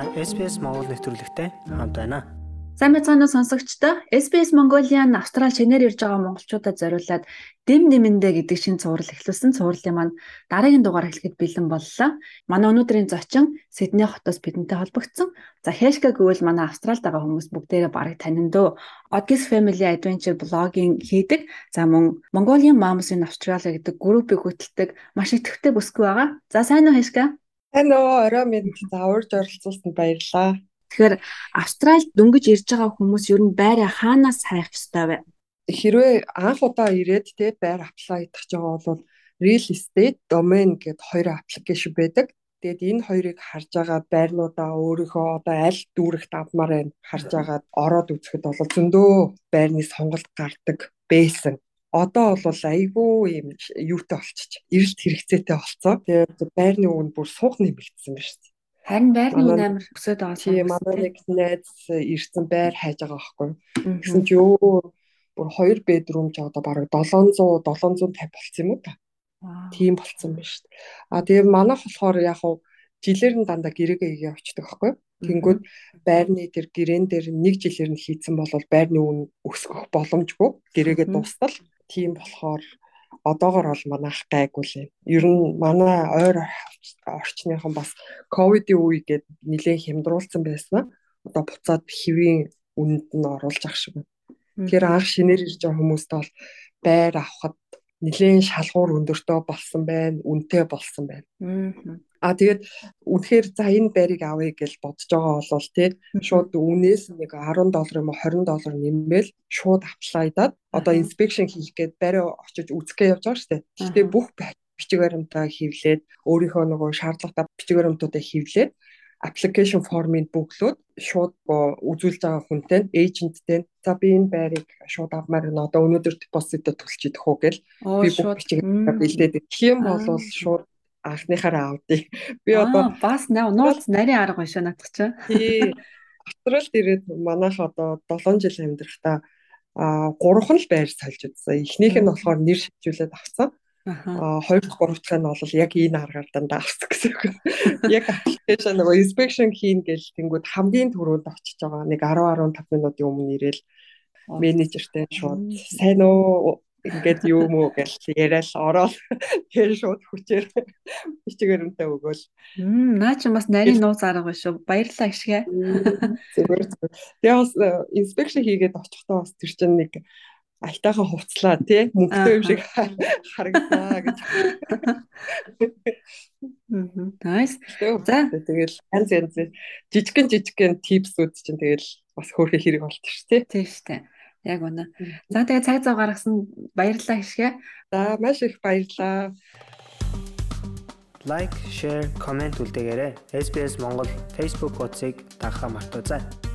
Та SPS Монгол нэвтрүүлэгтэй хамт байна. Сайн байцгаана уу сонсогчдоо. SBS Mongolian Австрал шинээр ирж байгаа монголчуудад зориулаад дэм нэмэндэ гэдэг шин цуврал эхлүүлсэн. Цувралын маань дараагийн дугаар эхлэхэд бэлэн боллоо. Манай өнөөдрийн зочин Сидней хотоос бидэнтэй холбогдсон. За хэшгэ гэвэл манай Австралид байгаа хүмүүс бүгдээрээ барыг танин дөө. Odgis Family Adventure блогийн хийдэг. За мөн Mongolian Moms in Australia гэдэг группийг хөтэлдэг маш идэвхтэй бүсгүй байгаа. За сайн уу хэшгэ? Тань нөө орой минь за урьж оролцуулсанд баярлалаа. Тэгэхээр Австральд дөнгөж ирж байгаа хүмүүс ер нь байраа хаанаас хайх ёстой вэ? Хэрвээ анх удаа ирээд те байр аплай идэх гэж байгаа бол real estate domain гэд хоёр аппликейшн байдаг. Тэгээд энэ хоёрыг харж байгаа байрнуудаа өөрийнхөө одоо аль дүүрэгт авмаар байна харж агаад ороод үзэхэд бол зөндөө байрны сонголт гардаг байсан одоо бол айгүй юм юутай болчих. Эрэлт хэрэгцээтэй болцоо. Тэгээд байрны үн бүр суух нэмэгдсэн байна шүү. Харин байрны үн амар өсөд байгаа. Тийм манай нэг найз ирсэн байр хайж байгаа байхгүй. Гэсэн чи ёо бүр хоёр бедрум ч одоо бараг 700 750 болцсон юм уу та. Тийм болцсон байна шүү. А тэгээд манайх болохоор яг хуу жилээр нь дандаа гэрээгээ игээ очдөг байхгүй. Тэнгүүд байрны тэр гэрээн дээр нэг жилээр нь хийцэн бол байрны үн өсгөх боломжгүй. Гэрээгээ дуустал тийм болохоор одоогор бол манайх гайгүй л юм. Ер нь манай ойр орчныхан бас ковидын үе гээд нэлээд хямдруулсан байсан. Одоо буцаад хэвийн үнэнд нь оруулж ах шиг байна. Тэгэхээр анх шинээр ирж байгаа хүмүүст бол байр авахд нэлээд шалгуур өндөртөө болсон байна, үнэтэй болсон байна. А тэгээд үнэхээр за энэ байрыг авъя гэж бодож байгаа бол тий шууд үнээс нэг 10 доллар юм уу 20 доллар нэмэл шууд аплайдаад одоо инспекшн хийх гээд байраа очиж үзэхгээ явж байгаа шүү дээ. Гэхдээ бүх бичиг баримтаа хевлээд өөрийнхөө нөгөө шаардлагатай бичиг баримтуудаа хевлээд application формыг бөглөөд шууд үзүүлж байгаа хүнтэй эйженттэй за би энэ байрыг шууд авмаар байна. Одоо өнөөдөр депозитод төлж идэх үү гэл би бүх бичиг бэлдээд гэх юм бол шууд анхныхаараа авдыг. Би одоо бас нуулц нарийн арга биш надад ч. Тий. Австралид ирээд манайх одоо 7 жил амьдрахтаа а гурван л байр сольж үзсэн. Эхнийх нь болохоор нэр шилжүүлээд авсан. Аа хоёр дахь гурав дахь нь бол яг энэ аргаар дандаа авсан гэсэн үг. Яг аппликейшн нөгөө inspection хийн гэж тэнгууд хамгийн түрүүнд очиж байгаа нэг 10 15 минутын өмнө ирээл менежертэй шууд сайн уу ингээд юу мүү гэж яриад ороод тэр шууд хүчээр бичгээр юмтай өгөөл. Мм наа чи бас нарийн нууц арга биш шүү. Баярлалаа гişгэ. Зүгээр зүгээр. Тэгээ бас инспекшн хийгээд очихдоо бас тэр чинь нэг альтайхан хувцлаа тий мөнгөтэй юм шиг харагдлаа гэж. Мм nice. За тэгэл янз янз жижигэн жижигэн типсүүд чинь тэгэл бас хөөрхөн хэрэг болчих ш тий. Тийм штэ. Яг үнэ. За тэгээ цаг зав гаргасан баярлалаа гişгэ. За маш их баярлалаа. Лайк, share, comment үлдээгээрэй. SBS Монгол Facebook хуудсыг дагахаа мартаоцай.